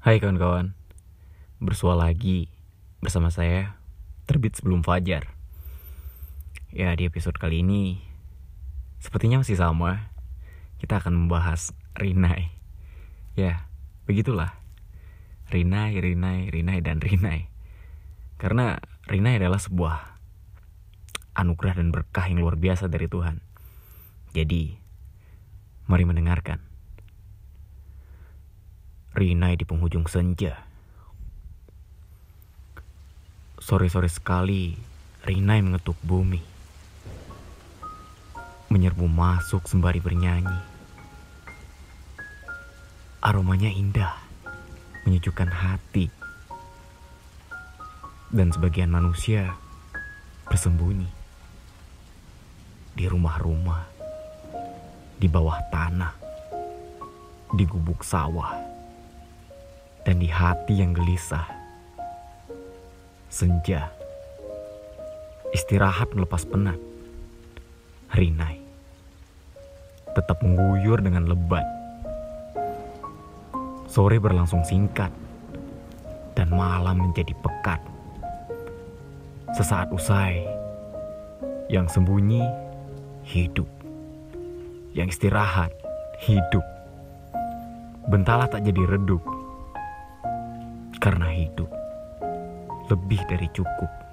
Hai kawan-kawan, bersua lagi bersama saya terbit sebelum fajar. Ya di episode kali ini sepertinya masih sama. Kita akan membahas Rinai. Ya begitulah. Rinai, Rinai, Rinai dan Rinai. Karena Rinai adalah sebuah anugerah dan berkah yang luar biasa dari Tuhan. Jadi, mari mendengarkan. Rinai di penghujung senja. Sore-sore sekali, Rinai mengetuk bumi. Menyerbu masuk sembari bernyanyi. Aromanya indah, menyejukkan hati. Dan sebagian manusia bersembunyi di rumah-rumah, di bawah tanah, di gubuk sawah, dan di hati yang gelisah. Senja, istirahat melepas penat. Rinai, tetap mengguyur dengan lebat. Sore berlangsung singkat, dan malam menjadi pekat. Sesaat usai, yang sembunyi hidup, yang istirahat hidup. Bentala tak jadi redup, karena hidup lebih dari cukup.